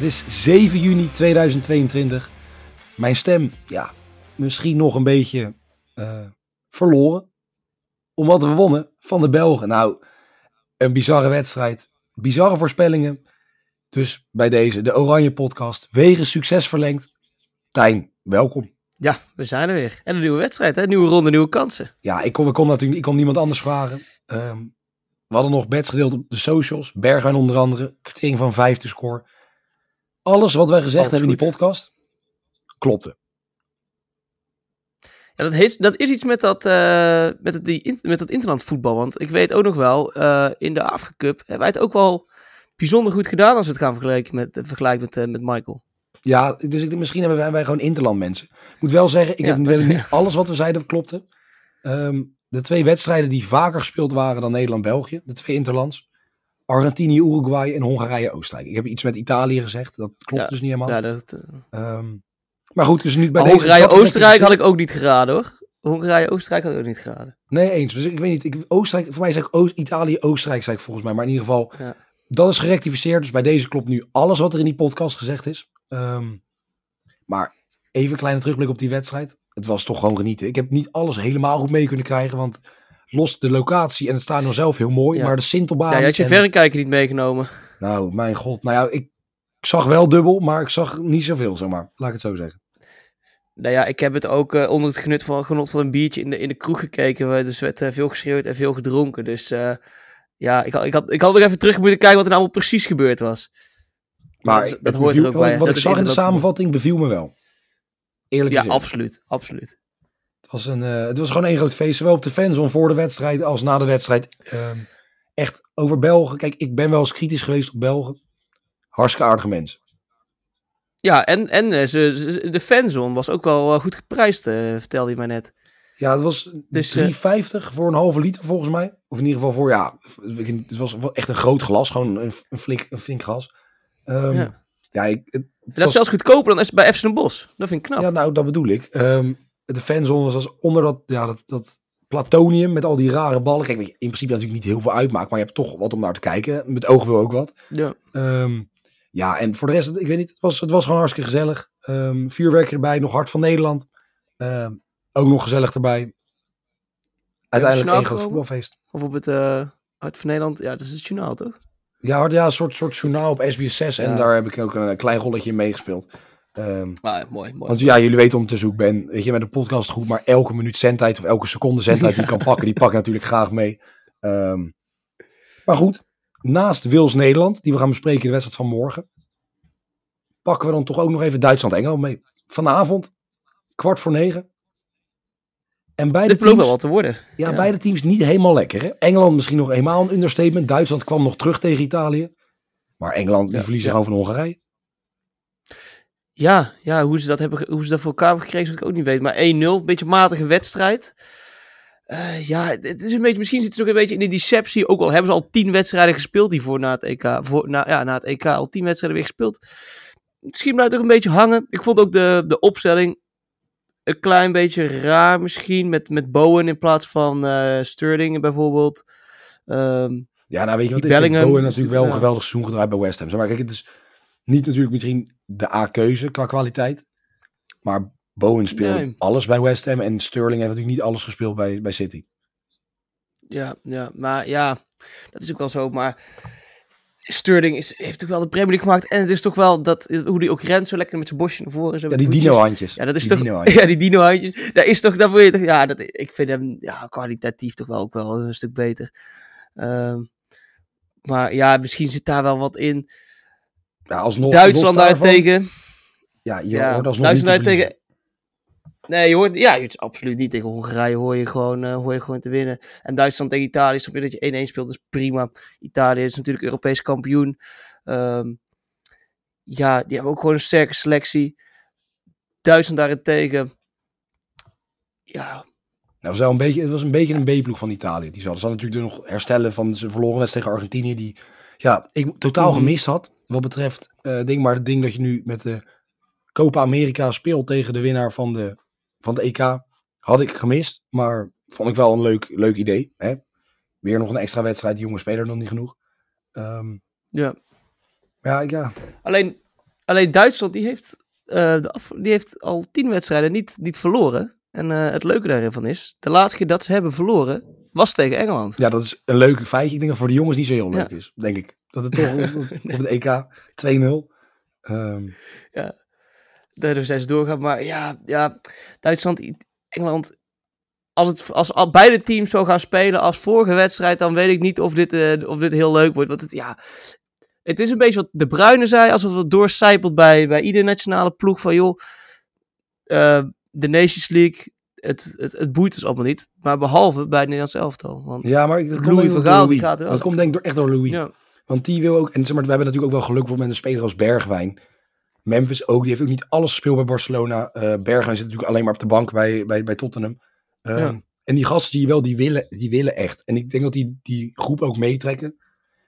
Het is 7 juni 2022. Mijn stem, ja, misschien nog een beetje uh, verloren. Omdat we wonnen van de Belgen. Nou, een bizarre wedstrijd. Bizarre voorspellingen. Dus bij deze, de Oranje Podcast. Wegen succes verlengd. Tijn, welkom. Ja, we zijn er weer. En een nieuwe wedstrijd, hè? Nieuwe ronde, nieuwe kansen. Ja, ik kon, ik kon natuurlijk ik kon niemand anders vragen. Um, we hadden nog bets gedeeld op de socials. Bergwijn onder andere. Kwartering van vijfde score. Alles wat wij gezegd hebben in die podcast, klopte. Ja, dat, heeft, dat is iets met dat, uh, met, die, met dat interlandvoetbal. Want ik weet ook nog wel, uh, in de Afrika Cup hebben wij het ook wel bijzonder goed gedaan als we het gaan vergelijken met, vergelijken met, uh, met Michael. Ja, dus ik, misschien hebben wij, wij gewoon interland mensen. Ik moet wel zeggen, ik ja, heb, niet alles wat we zeiden klopte. Um, de twee wedstrijden die vaker gespeeld waren dan Nederland-België, de twee interlands. Argentinië, Uruguay en Hongarije-Oostenrijk. Ik heb iets met Italië gezegd, dat klopt dus niet helemaal. Ja, dat, uh... um, maar goed, dus nu bij deze... Hongarije-Oostenrijk had ik ook niet geraden hoor. Hongarije-Oostenrijk had ik ook niet geraden. Nee, eens. Dus ik weet niet, ik, Oostenrijk, voor mij zeg ik Oost, Italië, Oostenrijk zei ik volgens mij. Maar in ieder geval, ja. dat is gerectificeerd. Dus bij deze klopt nu alles wat er in die podcast gezegd is. Um, maar even een kleine terugblik op die wedstrijd het was toch gewoon genieten. Ik heb niet alles helemaal goed mee kunnen krijgen, want los de locatie en het stadion zelf heel mooi, maar de Sintelbaan... Ja, je had je en... verrekijker niet meegenomen. Nou, mijn god. Nou ja, ik, ik, zag wel dubbel, maar ik zag niet zoveel, zeg maar. Laat ik het zo zeggen. Nou ja, ik heb het ook uh, onder het genut van, genot van een biertje in de, in de kroeg gekeken. Dus werd uh, veel geschreeuwd en veel gedronken. Dus uh, ja, ik, ik, had, ik had nog even terug moeten kijken wat er nou precies gebeurd was. Maar dat, dat hoort er ook bij. Wat dat ik zag in de samenvatting beviel me wel. Eerlijk Ja, absoluut. absoluut. Het was, een, uh, het was gewoon één groot feest. Zowel op de fanzone voor de wedstrijd als na de wedstrijd. Uh, echt over Belgen. Kijk, ik ben wel eens kritisch geweest op Belgen. Hartstikke aardige mensen. Ja, en, en ze, de fanzone was ook wel eh, goed geprijsd, vertelde je mij net. Ja, het was dus, 3,50 voor een halve liter volgens mij. Of in ieder geval voor, ja, het was echt een groot glas. Gewoon een, een, flink, een flink glas. Um, ja. Ja, ik, het, dat was... is zelfs goedkoper dan bij FC Den Bosch. Dat vind ik knap. Ja, nou, dat bedoel ik. Um, de fanzone was als onder dat, ja, dat, dat platonium met al die rare ballen. Kijk, in principe natuurlijk niet heel veel uitmaakt, maar je hebt toch wat om naar te kijken. Met oog wil ook wat. Ja. Um, ja, en voor de rest, ik weet niet, het was, het was gewoon hartstikke gezellig. Um, vuurwerk erbij, nog Hart van Nederland. Um, ook nog gezellig erbij. Uiteindelijk één groot voetbalfeest. Of op het uh, Hart van Nederland, ja, dat is het journaal toch? Ja, ja een soort, soort journaal op SBS 6 en daar heb ik ook een klein rolletje in meegespeeld. Um, ah, mooi, mooi. Want ja, jullie weten ondertussen hoe ik ben. Weet je, met een podcast goed, maar elke minuut zendtijd of elke seconde zendtijd die ik kan pakken, die pak ik natuurlijk graag mee. Um, maar goed, naast Wils Nederland, die we gaan bespreken in de wedstrijd van morgen, pakken we dan toch ook nog even Duitsland-Engeland mee. Vanavond, kwart voor negen. En beide Dit teams, wel wat te worden. Ja, ja, beide teams niet helemaal lekker. Hè? Engeland misschien nog eenmaal een understatement. Duitsland kwam nog terug tegen Italië. Maar Engeland die ja, verliezen ja. gewoon van Hongarije. Ja, ja hoe, ze dat hebben, hoe ze dat voor elkaar hebben gekregen, zou ik ook niet weten. Maar 1-0, een beetje matige wedstrijd. Uh, ja, het is een beetje, misschien zit het ook een beetje in de deceptie. Ook al hebben ze al tien wedstrijden gespeeld hiervoor na het EK. Voor, na, ja, na het EK al tien wedstrijden weer gespeeld. Misschien blijft het ook een beetje hangen. Ik vond ook de, de opstelling een klein beetje raar misschien. Met, met Bowen in plaats van uh, Sterling bijvoorbeeld. Um, ja, nou weet je wat is? Bellingham, Bowen is natuurlijk wel een geweldig seizoen gedraaid bij West Ham. Maar kijk, het is niet natuurlijk misschien de A-keuze qua kwaliteit. Maar Bowen speelt nee. alles bij West Ham. En Sterling heeft natuurlijk niet alles gespeeld bij, bij City. Ja, ja, maar ja, dat is ook wel zo. Maar Sterling is, heeft toch wel de Premier League gemaakt. En het is toch wel dat, hoe die ook rent zo lekker met zijn bosje naar voren. Zo ja, die dino-handjes. Ja, dat is die toch, ja, die dino-handjes. Dat is toch, dat wil je toch, ja, dat, ik vind hem ja, kwalitatief toch wel ook wel een stuk beter. Um, maar ja, misschien zit daar wel wat in. Ja, alsnog, Duitsland daartegen. Ja, je ja, hoort alsnog Duitsland tegen. Nee, je hoort, ja, je hoort absoluut niet tegen Hongarije hoor je gewoon, uh, hoor je gewoon te winnen. En Duitsland tegen Italië, snap je dat je 1-1 speelt, is prima. Italië is natuurlijk Europees kampioen. Um, ja, die hebben ook gewoon een sterke selectie. Duitsland daarentegen, ja. Nou, het, een beetje, het was een beetje een B-ploeg van Italië. Die zal, natuurlijk nog herstellen van zijn verloren wedstrijd tegen Argentinië. Die ja, ik totaal -hmm. gemist had. Wat betreft uh, ding, maar het ding dat je nu met de Copa America speelt tegen de winnaar van de, van de EK, had ik gemist. Maar vond ik wel een leuk, leuk idee. Hè? Weer nog een extra wedstrijd, jonge speler nog niet genoeg. Um, ja. Ja, ja. Alleen, Alleen Duitsland, die heeft, eh, die heeft al tien wedstrijden niet, niet verloren. En eh, het leuke daarvan is, de laatste keer dat ze hebben verloren, was tegen Engeland. Ja, dat is een leuk feitje. Ik denk dat voor de jongens niet zo heel leuk Ja. is. Denk ik. Dat het toch op, het EK 2-0. Ehm, Daardoor zijn ze doorgaan. Maar ja, ja Duitsland, Engeland. Als, het, als al beide teams zo gaan spelen als vorige wedstrijd, dan weet ik niet of dit, eh, of dit heel leuk wordt. Want het, ja, het is een beetje wat De Bruyne zei, alsof het doorcijpelt bij, bij iedere nationale ploeg. Van joh, eh, de Nations League, het, het, het boeit ons allemaal niet. Maar behalve bij het Nederlands elftal. Want, ja, maar ik- dat Louis van Gaal, die gaat er wel. Dat komt denk ik door, echt door Louis. ja, Want die wil ook, en zeg maar, we hebben natuurlijk ook wel geluk met een speler als Bergwijn. Memphis ook, die heeft ook niet alles gespeeld bij Barcelona. Eh Bergwijn zit natuurlijk alleen maar op de bank bij, bij, bij Tottenham. Ehm, Ja. En die gasten die wel, die willen, die willen echt. En ik denk dat die, die groep ook meetrekken.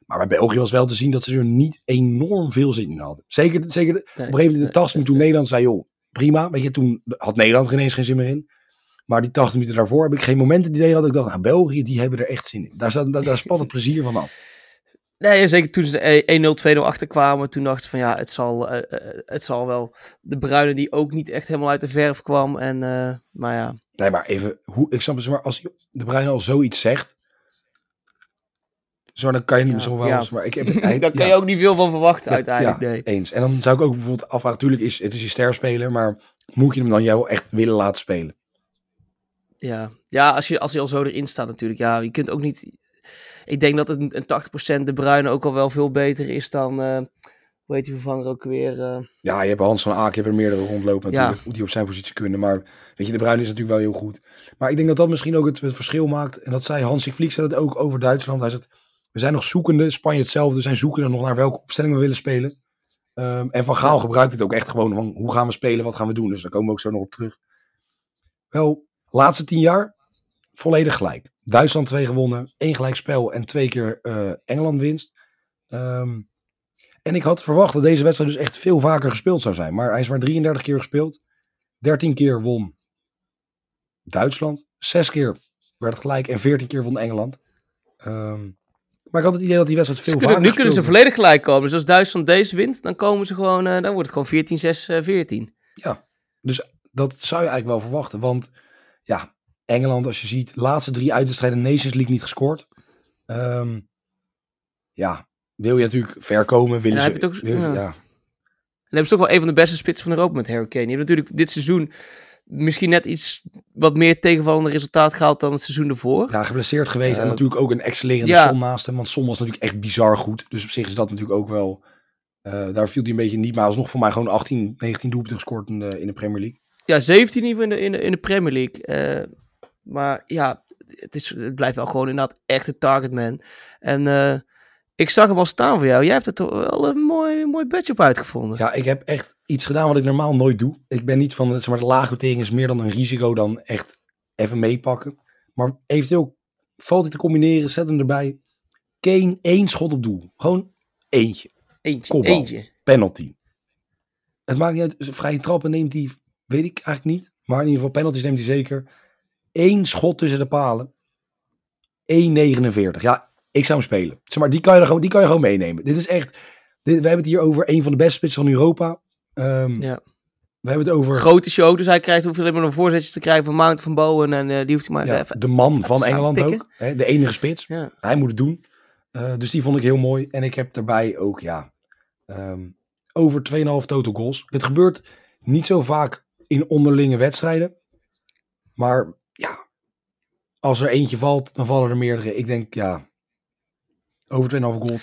Maar bij België was wel te zien dat ze er niet enorm veel zin in hadden. Zeker, zeker de- op een gegeven moment de 80 minuten toen Nederland zei, joh, prima. Weet je, toen had Nederland er ineens geen zin meer in. Maar die 80 minuten daarvoor heb ik geen momenten het idee had. dat Ik dacht, nou, België, die hebben er echt zin in. Daar, staat, daar, daar spat het plezier van af. Nee, zeker toen ze de 1-0, 2-0 achterkwamen, toen dacht ze van ja, het zal, eh, eh, het zal wel. De Bruine die ook niet echt helemaal uit de verf kwam. En, eh, maar ja, Nee, maar even, hoe, ik snap het, maar als de Bruin al zoiets zegt, zo, dan kan je hem Ja, zo wel ja. maar ik heb daar kan ja, je ook niet veel van verwachten uiteindelijk. ja, nee. eens. En dan zou ik ook bijvoorbeeld afvragen, natuurlijk is het is je sterspeler, maar moet je hem dan jou echt willen laten spelen? Ja, ja als, je, als je al zo erin staat natuurlijk. Ja, je kunt ook niet... Ik denk dat een, een 80% de Bruine ook al wel veel beter is dan... eh hoe heet die vervanger ook weer? eh, Ja, je hebt Hans van Aken, je hebt er meerdere rondlopen Ja. natuurlijk, moet die op zijn positie kunnen, maar weet je, de Bruin is natuurlijk wel heel goed. Maar ik denk dat dat misschien ook het, het verschil maakt, en dat zei Hansi Vliek zei het ook over Duitsland, hij zegt, we zijn nog zoekende, Spanje hetzelfde, we zijn zoekende nog naar welke opstelling we willen spelen. Ehm, en Van Gaal gebruikt het ook echt gewoon van, hoe gaan we spelen, wat gaan we doen, dus daar komen we ook zo nog op terug. Wel, laatste tien jaar, volledig gelijk. Duitsland twee gewonnen, één gelijk spel en twee keer eh, Engeland winst. Ehm, en ik had verwacht dat deze wedstrijd dus echt veel vaker gespeeld zou zijn. Maar hij is maar 33 keer gespeeld. 13 keer won Duitsland. 6 keer werd het gelijk en 14 keer won Engeland. Ehm, maar ik had het idee dat die wedstrijd veel kunnen, vaker nu kunnen ze volledig gelijk komen. Dus als Duitsland deze wint, dan komen ze gewoon... eh, dan wordt het gewoon 14, 6, eh, 14. Ja, dus dat zou je eigenlijk wel verwachten. Want ja, Engeland, als je ziet, laatste drie uitwedstrijden Nations League niet gescoord. Ehm, ja, wil je natuurlijk ver komen. Willen En ze, heb je het ook- wil ja. ja. En hebben ze toch wel een van de beste spitsen van Europa met Harry Kane. Die heeft natuurlijk dit seizoen misschien net iets wat meer tegenvallende resultaat gehaald dan het seizoen ervoor. Ja, geblesseerd geweest. en Eh, natuurlijk ook een excellerende ja. Son naast hem. Want Son was natuurlijk echt bizar goed. Dus op zich is dat natuurlijk ook wel... eh, daar viel hij een beetje niet. Maar alsnog voor mij gewoon 18, 19 doelpunten gescoord in de, in de Premier League. Ja, 17 in ieder geval in de, in de, in de Premier League. Eh, maar ja, het, is, het blijft wel gewoon inderdaad echt een targetman. En eh, ik zag hem al staan voor jou. Jij hebt er toch wel een mooi, mooi budget op uitgevonden. Ja, ik heb echt iets gedaan wat ik normaal nooit doe. Ik ben niet van, zeg maar, de lage is meer dan een risico dan echt even meepakken. Maar eventueel valt hij te combineren, zet hem erbij. Kane, één schot op doel. Gewoon eentje. Eentje, Kopbal. eentje. Penalty. Het maakt niet uit, vrije trappen neemt hij, weet ik eigenlijk niet. Maar in ieder geval penalties neemt hij zeker. Eén schot tussen de palen. 1,49. Ja, ik zou hem spelen. Zeg maar, die kan je, er gewoon, die kan je gewoon meenemen. Dit is echt, dit, we hebben het hier over een van de beste spitsen van Europa. Ehm, Ja. We hebben het over Grote show, dus hij krijgt, hoeft alleen maar een voorzetje te krijgen van Mount van Bowen. En eh, die hoeft hij maar ja, even... de man van Engeland ook. Hè, de enige spits. Ja. Hij moet het doen. Eh, dus die vond ik heel mooi. En ik heb daarbij ook, ja, ehm, over 2,5 total goals. Het gebeurt niet zo vaak in onderlinge wedstrijden. Maar ja, als er eentje valt, dan vallen er meerdere. Ik denk, ja, over 2,5 goal.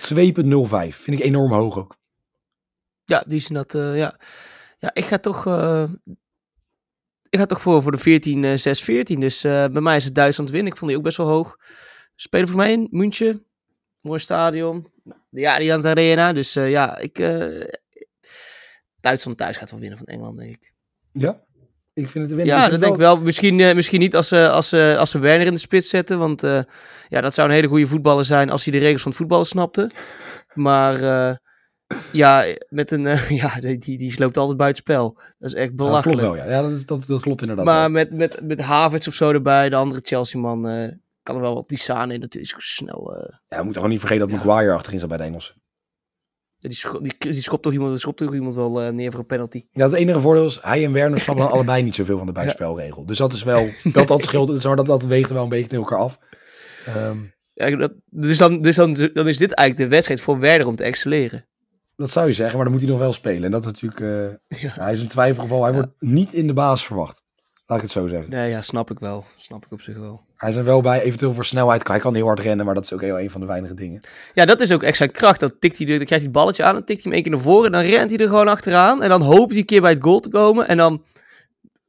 2,05. Vind ik enorm hoog ook. Ja, die is dat. eh, ja. ja, ik ga toch. eh, ik ga toch voor, voor de 14, eh 6-14. Dus bij mij is het Duitsland winnen. Ik vond die ook best wel hoog. Spelen voor mij in München. Mooi stadion. De arena. Dus ja, ik. Duitsland thuis gaat wel winnen van Engeland, denk ik. Ja, ik vind het een Ja, dat denk ik wel. Misschien, eh, misschien niet als ze, als, ze, als ze Werner in de spits zetten. Want eh, ja, dat zou een hele goede voetballer zijn als hij de regels van het voetballen snapte. Maar eh, ja, met een, eh, ja die, die, die loopt altijd buitenspel. Dat is echt Ja, belachelijk. klopt wel, ja. ja dat, dat, dat klopt inderdaad. maar wel. met, met, met Havertz of zo erbij, de andere Chelsea-man, eh, kan er wel wat. Die Sane natuurlijk is ook snel. eh. Ja, we moeten gewoon niet vergeten dat Ja. Maguire achterin zat bij de Engelsen. Die, scho- die, die schopt toch iemand, schopt toch iemand wel eh, neer voor een penalty. Ja, het enige voordeel is, hij en Werner snappen dan allebei niet zoveel van de buitenspelregel. Dus dat is wel, dat, dat scheelt, maar, dat, dat weegt wel een beetje tegen elkaar af. Ehm, Ja, dat, dus dan, dus dan, dan is dit eigenlijk de wedstrijd voor Werder om te excelleren. dat zou je zeggen, maar dan moet hij nog wel spelen. En dat is natuurlijk, eh, Ja. hij is een twijfelgeval. Hij wordt niet in de basis verwacht. Laat ik het zo zeggen. Nee, ja, snap ik wel. Snap ik op zich wel. Hij is er wel bij, eventueel voor snelheid. Hij kan heel hard rennen, maar dat is ook heel een van de weinige dingen. Ja, dat is ook zijn kracht. Dan, tikt hij dan krijgt hij het balletje aan, dan tikt hij hem één keer naar voren. En dan rent hij er gewoon achteraan. En dan hoopt hij een keer bij het goal te komen. En dan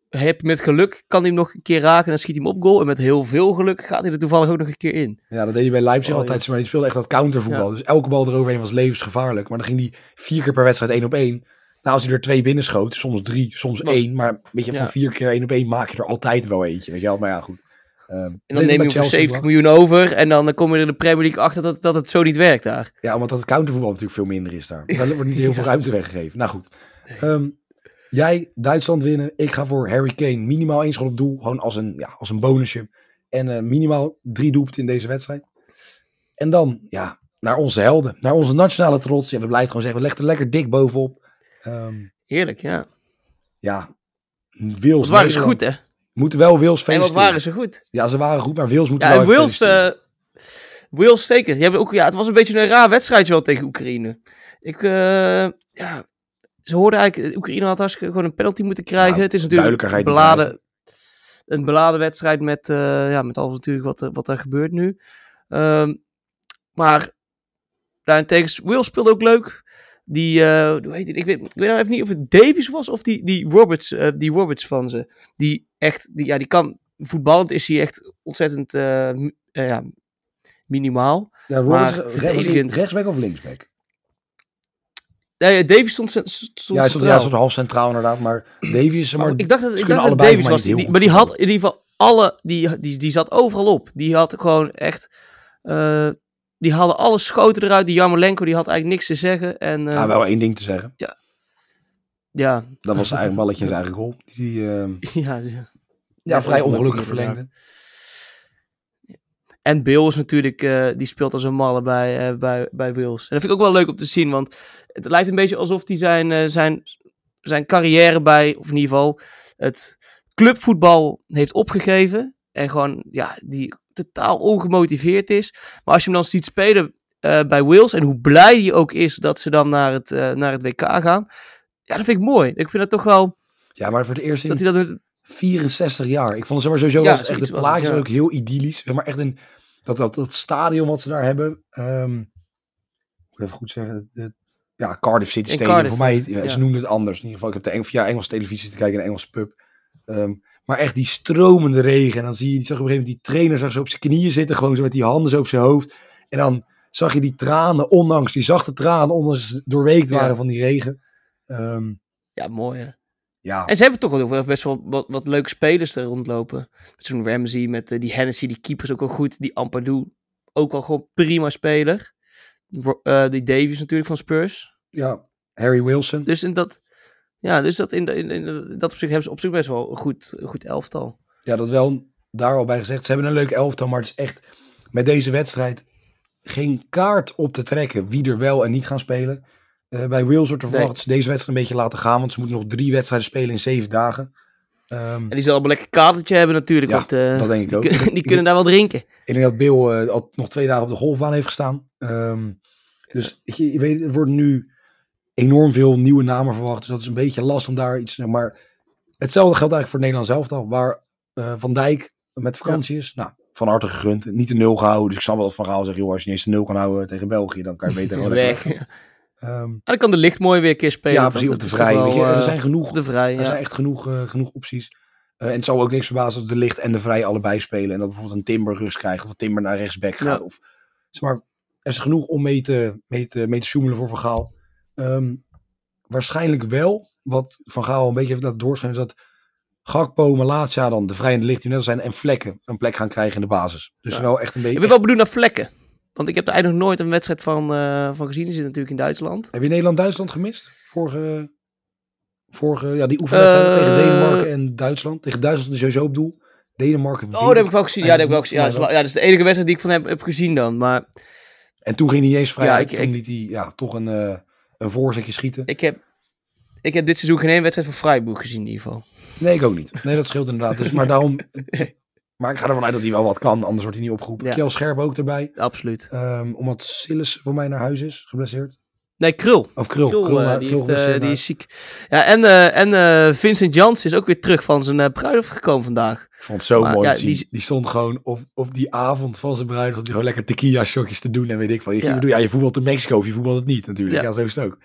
heb met geluk, kan hij hem nog een keer raken. En dan schiet hij hem op goal. En met heel veel geluk gaat hij er toevallig ook nog een keer in. Ja, dat deed hij bij Leipzig Oh, altijd. Maar die speelde echt dat countervoetbal. Dus elke bal eroverheen was levensgevaarlijk. Maar dan ging hij vier keer per wedstrijd één op één. Nou, als hij er twee binnenschoot, soms drie, soms Was- één. Maar weet je, van Ja. vier keer één op één maak je er altijd wel eentje. Weet je wel, maar ja, goed. Ehm, En dan neem je voor Chelsea 70 wel. miljoen over. En dan kom je er in de Premier League achter dat, dat het zo niet werkt daar. Ja, omdat dat countervoetbal natuurlijk veel minder is daar. Daar wordt niet heel veel ruimte weggegeven. Nou goed. Ehm, jij, Duitsland winnen. Ik ga voor Harry Kane minimaal één schot op doel. Gewoon als een, ja, als een bonusje. En eh, minimaal drie doelpunten in deze wedstrijd. En dan, ja, naar onze helden. Naar onze nationale trots. Ja, we blijven gewoon zeggen, we leggen er lekker dik bovenop. Ehm, Heerlijk, ja. ja. Wat waren ze goed, hè? Moeten wel Wales En feestvieren. wat waren ze goed. Ja, ze waren goed, maar Wales moeten Ja, wel en Wales, feliciteren. eh, zeker. Die hebben ook, ja, het was een beetje een raar wedstrijdje wel tegen Oekraïne. Ik, eh, ja, ze hoorden eigenlijk, Oekraïne had hartstikke gewoon een penalty moeten krijgen. Het is natuurlijk een je beladen, een beladen wedstrijd met, eh, ja, met alles natuurlijk wat, er- wat er gebeurt nu. Ehm, maar daarentegen, Wales speelde ook leuk. Die, eh, hoe heet? Ik, weet, ik weet nou even niet of het Davies was of die, die, Roberts, eh, die Roberts van ze. Die echt, die, ja, die kan, voetballend is hij echt ontzettend eh, ja, minimaal. Ja, Roberts, maar verdedigend. rechtsback of linksback? Nee, Davies stond, stond Ja, hij stond, ja, stond half centraal inderdaad, maar Davies, maar, Maar ik dacht dat, ik dacht dat Davies was. Die, maar die had in ieder geval alle. Die, die, die zat overal op. Die had gewoon echt. Die haalde alle schoten eruit. Die Jarmolenko die had eigenlijk niks te zeggen. En eh, ja, wel één ding te zeggen. ja, Dat was zijn eigen balletje en zijn eigen goal. Die ehm, ja, ja. ja, vrij ongelukkig verlengde. En Bill is natuurlijk, eh, die speelt als een malle bij, eh, bij, bij Wales. En dat vind ik ook wel leuk om te zien, want het lijkt een beetje alsof hij zijn, eh, zijn, zijn carrière bij, of in ieder geval het clubvoetbal heeft opgegeven. En gewoon, ja, die totaal ongemotiveerd is. Maar als je hem dan ziet spelen eh, bij Wales en hoe blij hij ook is dat ze dan naar het, eh, naar het WK gaan. Ja, dat vind ik mooi. Ik vind het toch wel, Ja, maar voor het eerst in dat hij dat... 64 jaar. Ik vond het sowieso Ja, echt de plaatjes ja. ook heel idyllisch. Maar echt een dat, dat, dat stadion wat ze daar hebben. ehm, ik moet even goed zeggen. De, ja, Cardiff City Stadium. Cardiff, voor mij, ja. ze noemden het anders. In ieder geval, ik heb de Eng, via Engelse televisie te kijken in een Engelse pub. Ehm, maar echt die stromende regen. En dan zie je, zag op een gegeven moment die trainer zag zo op zijn knieën zitten. Gewoon zo met die handen zo op zijn hoofd. En dan zag je die tranen, ondanks die zachte tranen, ondanks doorweekt Ja. waren van die regen. Ehm, Ja, mooi hè. ja, En ze hebben toch wel best wel wat, wat leuke spelers er rondlopen. Met zo'n Ramsey, met eh, die Hennessy, die keeper is ook wel goed. Die Ampadu, ook wel gewoon prima speler. Eh, die Davies natuurlijk van Spurs. ja, Harry Wilson. Dus in dat, ja, dus dat, in, in, in dat opzicht hebben ze op zich best wel een goed, een goed elftal. Ja, dat wel daar al bij gezegd. Ze hebben een leuk elftal, maar het is echt met deze wedstrijd geen kaart op te trekken wie er wel en niet gaan spelen. Eh, bij Wales wordt er Nee. verwacht deze wedstrijd een beetje laten gaan, want ze moeten nog drie wedstrijden spelen in zeven dagen. Ehm, En die zullen allemaal lekker kadertje hebben natuurlijk, Ja, want eh, dat denk ik ook. die, kun- die kunnen daar wel drinken. ik denk dat Bill eh, al nog twee dagen op de golfbaan heeft gestaan. Ehm, dus je, je weet, er worden nu enorm veel nieuwe namen verwacht, dus dat is een beetje last om daar iets... Maar hetzelfde geldt eigenlijk voor het Nederlands elftal, waar eh, Van Dijk met vakantie is. Nou, van harte gegund. Niet de nul gehouden. Dus ik zal wel dat van Gaal zeggen, joh, als je niet eens de nul kan houden tegen België, dan kan je beter gewoon Weg. Ehm, dan kan de licht mooi weer een keer spelen. ja, precies. Of dat de is toch vrij. wel, weet je, er eh, zijn genoeg, de vrij, er zijn echt genoeg, eh, genoeg opties. Eh, en het zal ook niks verbazen als de licht en de vrij allebei spelen. En dat bijvoorbeeld een Timber rust krijgt. Of dat Timber naar rechtsback gaat. Ja. Of, zeg maar, er is genoeg om mee te, mee te, mee te voor Van Gaal. Ehm, waarschijnlijk wel. Wat Van Gaal een beetje heeft laten doorschijnen. Is dat Gakpo, Malatia dan de vrij en de licht die net zijn. En Vlekken een plek gaan krijgen in de basis. Dus Ja. wel echt een beetje... Ik ben wel benieuwd naar vlekken. Want ik heb er eigenlijk nooit een wedstrijd van, eh, van gezien. Die zit natuurlijk in Duitsland. Heb je Nederland-Duitsland gemist? Vorige, vorige, ja, die oefenwedstrijden Eh, tegen Denemarken en Duitsland. Tegen Duitsland is sowieso op doel. Denemarken. Oh, dat heb ik wel gezien. Ja, dat heb ik wel gezien. Ja, dat is, mij ja, dat is de enige wedstrijd die ik van heb, heb gezien dan. Maar En toen ging hij niet eens vrij Ja, uit. ik- Toen ik- liet hij ja, toch een, eh, een voorzetje schieten. Ik heb, ik heb dit seizoen geen één wedstrijd van Freiburg gezien in ieder geval. Nee, ik ook niet. Nee, dat scheelt inderdaad. Dus, maar daarom... Maar ik ga ervan uit dat hij wel wat kan, anders wordt hij niet opgeroepen. Ja. Kjell Scherp ook erbij. Absoluut. Ehm, omdat Sillis voor mij naar huis is, geblesseerd. Nee, Krul. Of Krul. Krul, Krul, eh, die, Krul heeft, eh, die naar- is ziek. Ja, en, eh, en eh, Vincent Jans is ook weer terug van zijn eh bruiloft gekomen vandaag. Ik vond het zo Maar mooi ja, te zien. die- Die, stond gewoon op, op die avond van zijn bruiloft, hij gewoon lekker tequila shotjes te doen en weet ik wat. Je, Ja. bedoel, ja, je voetbalt in Mexico of je voetbalt het niet natuurlijk. Ja. Ja, zo is het ook.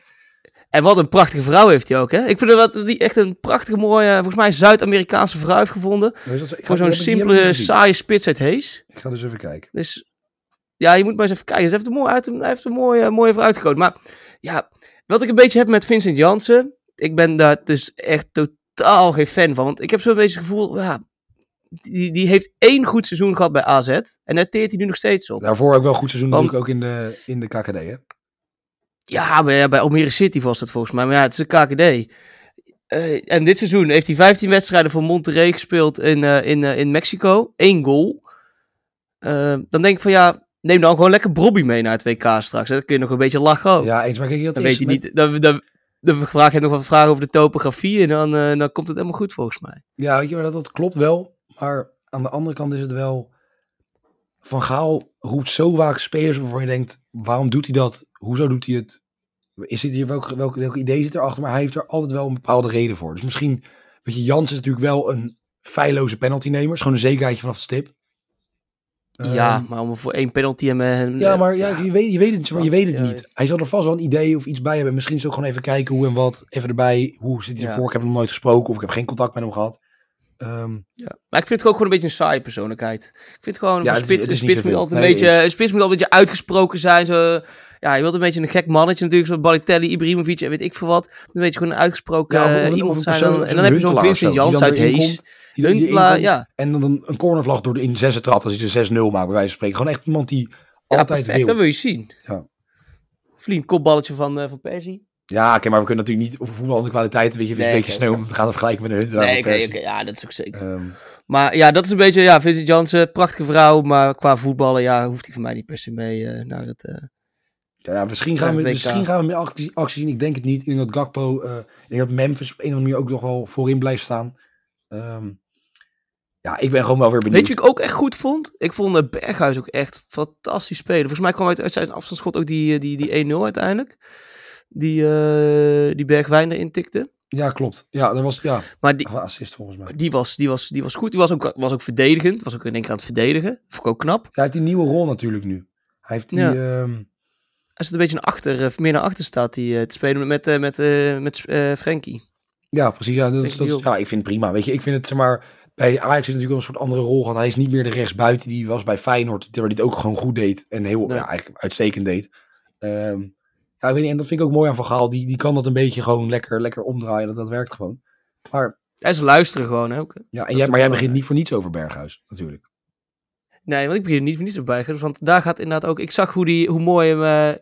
En wat een prachtige vrouw heeft hij ook, hè? Ik vind wat, die echt een prachtige, mooie, volgens mij Zuid-Amerikaanse vrouw heeft gevonden. Dat Voor zo'n simpele, saaie spits uit Hees. Ik ga dus even kijken. Dus ja, je moet maar eens even kijken. Ze heeft een mooi uit, hij heeft een mooie, mooie vrouw uitgekozen. Maar ja, wat ik een beetje heb met Vincent Jansen, ik ben daar dus echt totaal geen fan van. Want ik heb zo'n beetje het gevoel, ja, die, die heeft één goed seizoen gehad bij AZ. En daar teert hij nu nog steeds op. Daarvoor ook wel een goed seizoen Want- ook in de, in de KKD, hè? Ja, bij, bij Almere City was dat volgens mij. Maar ja, het is een KKD. Eh, en dit seizoen heeft hij 15 wedstrijden voor Monterrey gespeeld in, eh, in, eh, in Mexico. Eén goal. Dan denk ik van ja, neem dan gewoon lekker Brobby mee naar het WK straks. hè. Dan kun je nog een beetje lachen ook. Ja, eens. Maar kijk, dat dan weet je met- niet. Dan, dan, dan vraag je nog wat vragen over de topografie. En dan, eh, dan komt het helemaal goed volgens mij. Ja, weet je, maar dat, dat klopt wel. Maar aan de andere kant is het wel... Van Gaal roept zo vaak spelers waarvan je denkt... Waarom doet hij dat? Hoezo doet hij het? Is het hier welk, welk, welk idee zit erachter? Maar hij heeft er altijd wel een bepaalde reden voor. Dus misschien... Weet je, Jans is natuurlijk wel een feilloze penaltynemer. Is gewoon een zekerheidje vanaf de stip. Ja, Ehm, maar om voor één penalty en... en Ja, maar ja, Je, weet, je weet het, maar je weet het ja, niet. Hij zal er vast wel een idee of iets bij hebben. Misschien is het ook gewoon even kijken hoe en wat. Even erbij. Hoe zit hij ervoor? Ik heb hem nog nooit gesproken of ik heb geen contact met hem gehad. Ehm, Ja. Maar ik vind het ook gewoon een beetje een saaie persoonlijkheid. Ik vind gewoon, Ja, een het is- spits, het is spits moet altijd Nee, een beetje, een spits moet altijd een beetje uitgesproken zijn. Zo, ja, je wilt een beetje een gek mannetje natuurlijk, zoals Balotelli, Ibrahimovic en weet ik veel wat. Een beetje gewoon een uitgesproken Ja, of- of een- iemand zijn. persoon- En, dan heb je zo'n Vincent Jans uit Hees. ja. En dan een, cornervlag door de, in zesde trap. Als hij de 6-0 maakt, bij wijze van spreken. Gewoon echt iemand die altijd perfect, wil. dat wil je zien. Ja. Vliegend kopballetje van, eh van Persie. Ja, oké, maar we kunnen natuurlijk niet op voetbal kwaliteit weet je, Nee, een beetje om te gaan vergelijken met een Huntelaar. Nee, oké, ja, dat is ook zeker. Ehm, Maar ja, dat is een beetje, ja, Vincent Jansen, prachtige vrouw, maar qua voetballen, ja, hoeft hij voor mij niet per se mee eh, naar het... eh, Ja, ja, misschien, gaan we, misschien gaan we met actie, actie zien. Ik denk het niet. Ik denk dat Gakpo, eh, ik denk dat Memphis op een of andere manier ook nog wel voorin blijft staan. Ehm, ja, ik ben gewoon wel weer benieuwd. Weet je wat ik ook echt goed vond? Ik vond uh, Berghuis ook echt fantastisch spelen. Volgens mij kwam uit, uit zijn afstandsschot ook die, die, die 1-0 uiteindelijk. Die, eh die Bergwijn erin tikte. Ja, klopt. Ja, dat was ja, Maar die, assist volgens mij. die, was, die, was, die was goed. Die was ook, was ook verdedigend. Was ook in één keer aan het verdedigen. Vond ik ook knap. Hij heeft die nieuwe rol natuurlijk nu. Hij heeft die... Ja. ehm, Hij zit een beetje naar achter, eh, meer naar achter staat hij eh, te spelen met, met, met eh, Frenkie. ja, precies. Ja, dat, is- is- ja, ik vind het prima. Weet je, ik vind het, zeg maar... Bij Ajax heeft natuurlijk wel een soort andere rol gehad. Hij is niet meer de rechtsbuiten die was bij Feyenoord. Waar hij het ook gewoon goed deed. En heel, Nee. ja, eigenlijk uitstekend deed. Ehm, ja, ik weet niet, en dat vind ik ook mooi aan Van Gaal. Die, die kan dat een beetje gewoon lekker, lekker omdraaien. Dat, dat werkt gewoon. Maar, Hij is luisteren gewoon ook. hè. ja, en jij, maar jij begint belangrijk. niet voor niets over Berghuis, natuurlijk. Nee, want ik begin niet voor niets op bij. Want daar gaat inderdaad ook... Ik zag hoe, die, hoe mooi hem... eh,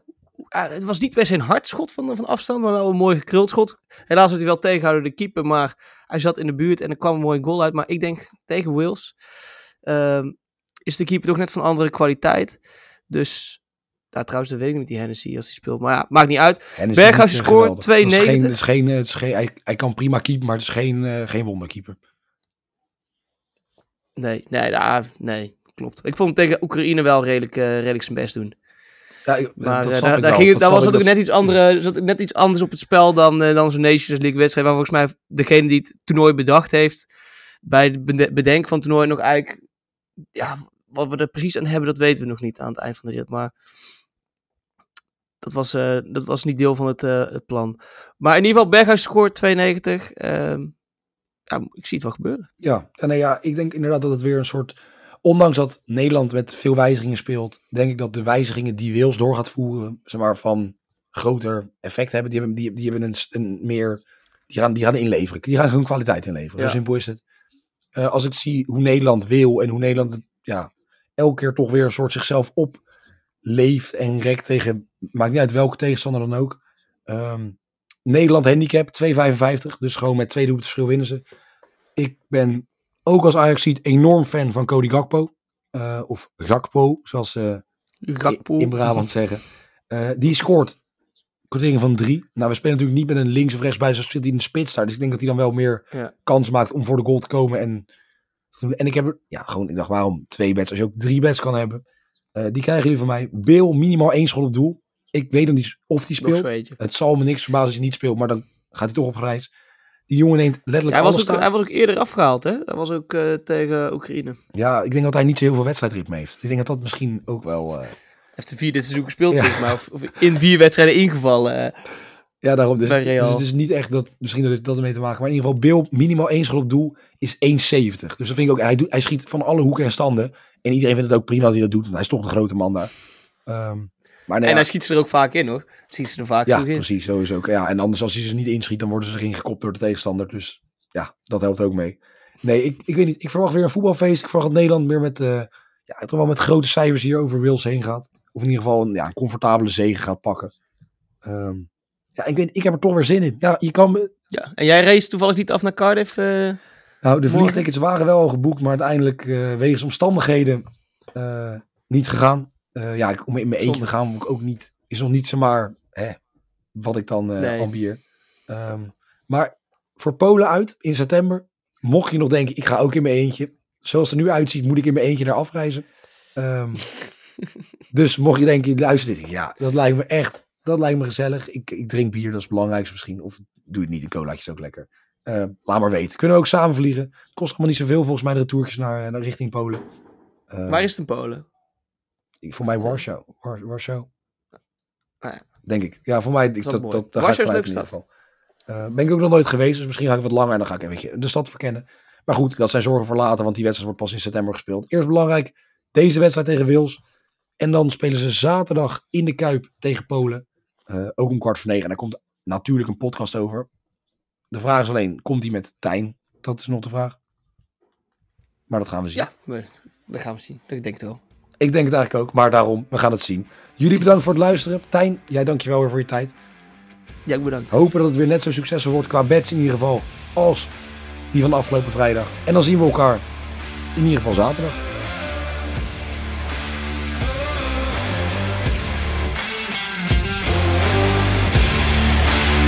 ah, het was niet per se een hard schot van, van afstand, maar wel een mooi gekruld schot. Helaas werd hij wel tegengehouden door de keeper, maar hij zat in de buurt en er kwam een mooie goal uit. Maar ik denk tegen Wales ehm, is de keeper toch net van andere kwaliteit. Dus, daar trouwens, dat weet ik niet die Hennessy als hij speelt. Maar ja, maakt niet uit. En is Berghuis scoort geweldig. Het is geen- 2,90. het is geen, het is geen, hij, hij kan prima keepen, maar het is geen, eh, geen wonderkeeper. Nee, nee, daar, nee, klopt. Ik vond hem tegen Oekraïne wel redelijk, eh, redelijk zijn best doen. Ja, ik- Maar dat eh, daar, ging, Dat daar was natuurlijk net iets, andere, zat net iets anders op het spel dan, dan zo'n Nations League wedstrijd. Waar volgens mij degene die het toernooi bedacht heeft, bij het bede- bedenken van het toernooi nog eigenlijk, ja, wat we er precies aan hebben, dat weten we nog niet aan het eind van de rit. Maar dat was, eh, dat was niet deel van het, eh, het plan. Maar in ieder geval, Berghuis scoort 92. Ehm, ja, ik zie het wel gebeuren. Ja, ja, nee, ja, ik denk inderdaad dat het weer een soort... Ondanks dat Nederland met veel wijzigingen speelt, denk ik dat de wijzigingen die Wales door gaat voeren, zeg maar, van groter effect hebben. Die hebben, die, die hebben een, een meer... Die gaan, die gaan inleveren. Die gaan gewoon kwaliteit inleveren. Ja. Zo simpel is het. Als ik zie hoe Nederland wil en hoe Nederland ja, elke keer toch weer een soort zichzelf opleeft en rekt tegen, maakt niet uit welke tegenstander dan ook. Ehm, Nederland handicap 2,55. Dus gewoon met twee doelpunten verschil winnen ze. Ik ben ook als Ajax ziet enorm fan van Cody Gakpo. Eh, of Gakpo, zoals ze Gakpo. in Brabant zeggen. Eh, die scoort Quotering van 3. Nou, we spelen natuurlijk niet met een links of rechts bij, zo speelt hij in de spits daar. Dus ik denk dat hij dan wel meer Ja. kans maakt om voor de goal te komen. En, en ik heb er, ja, gewoon, ik dacht, waarom twee bets als je ook drie bets kan hebben? Eh, die krijgen jullie van mij. Bill, minimaal één schot op doel. Ik weet nog niet of die speelt. Het zal me niks verbazen als hij niet speelt, maar dan gaat hij toch op reis. Die jongen neemt letterlijk Hij was, alles ook, hij was ook eerder afgehaald, hè? Hij was ook eh, tegen Oekraïne. Ja, ik denk dat hij niet zo heel veel wedstrijdritme heeft. Ik denk dat dat misschien ook wel... eh, heeft de vierde seizoen gespeeld, Ja. volgens mij. Of, of in vier wedstrijden ingevallen. Ja, daarom. Dus, Bij dus het is niet echt dat, misschien dat het dat ermee te maken. Maar in ieder geval, Bill, minimaal één schot op doel is 1,70. Dus dat vind ik ook, hij, doet, hij schiet van alle hoeken en standen. En iedereen vindt het ook prima dat hij dat doet, want hij is toch de grote man daar. Ehm, maar nee, en ja, hij schiet ze er ook vaak in, hoor. Schiet ze er vaak ja, in. precies, zo is ook. Ja, en anders als hij ze niet inschiet, dan worden ze erin gekopt door de tegenstander. Dus ja, dat helpt ook mee. Nee, ik, ik weet niet. Ik verwacht weer een voetbalfeest. Ik verwacht dat Nederland meer met, eh, ja, toch wel met grote cijfers hier over Wales heen gaat. Of in ieder geval een, ja, een comfortabele zege gaat pakken. Ehm, ja, ik, weet, ik heb er toch weer zin in. Ja, je kan, Ja. En jij race toevallig niet af naar Cardiff? eh? Nou, de Morgen. vliegtickets waren wel al geboekt, maar uiteindelijk eh, wegens omstandigheden eh, niet gegaan. Ja, om in mijn eentje te gaan, ik ook niet, is nog niet zomaar hè, wat ik dan Nee. ambieer. Ehm, maar voor Polen uit in september, mocht je nog denken, ik ga ook in mijn eentje. Zoals het er nu uitziet, moet ik in mijn eentje daar afreizen. Ehm, dus mocht je denken, luister dit, ja, dat lijkt me echt, dat lijkt me gezellig. Ik, ik drink bier, dat is het belangrijkste misschien. Of doe het niet, een colaatje is ook lekker. Eh, laat maar weten. Kunnen we ook samen vliegen. Kost allemaal niet zoveel volgens mij de retourtjes naar, naar richting Polen. Eh, Waar is het in Polen? ik- Voor mij Warschau. War- Warschau. Ah ja. Denk ik. Ja, voor mij. Ik, dat, dat, daar ga ik Warschau is in ieder geval. Eh, ben ik ook nog nooit geweest, dus misschien ga ik wat langer en dan ga ik een beetje de stad verkennen. Maar goed, dat zijn zorgen voor later, want die wedstrijd wordt pas in september gespeeld. Eerst belangrijk, deze wedstrijd tegen Wales. En dan spelen ze zaterdag in de Kuip tegen Polen. Eh, ook om kwart voor negen. En daar komt natuurlijk een podcast over. De vraag is alleen, komt die met Tijn? Dat is nog de vraag. Maar dat gaan we zien. Ja, we- dat gaan we zien. Ik denk het wel. Ik denk het eigenlijk ook, maar daarom, we gaan het zien. Jullie bedankt voor het luisteren. Tijn, jij dankjewel weer voor je tijd. Ja, bedankt. Hopen dat het weer net zo succesvol wordt qua bets in ieder geval als die van de afgelopen vrijdag. En dan zien we elkaar in ieder geval zaterdag.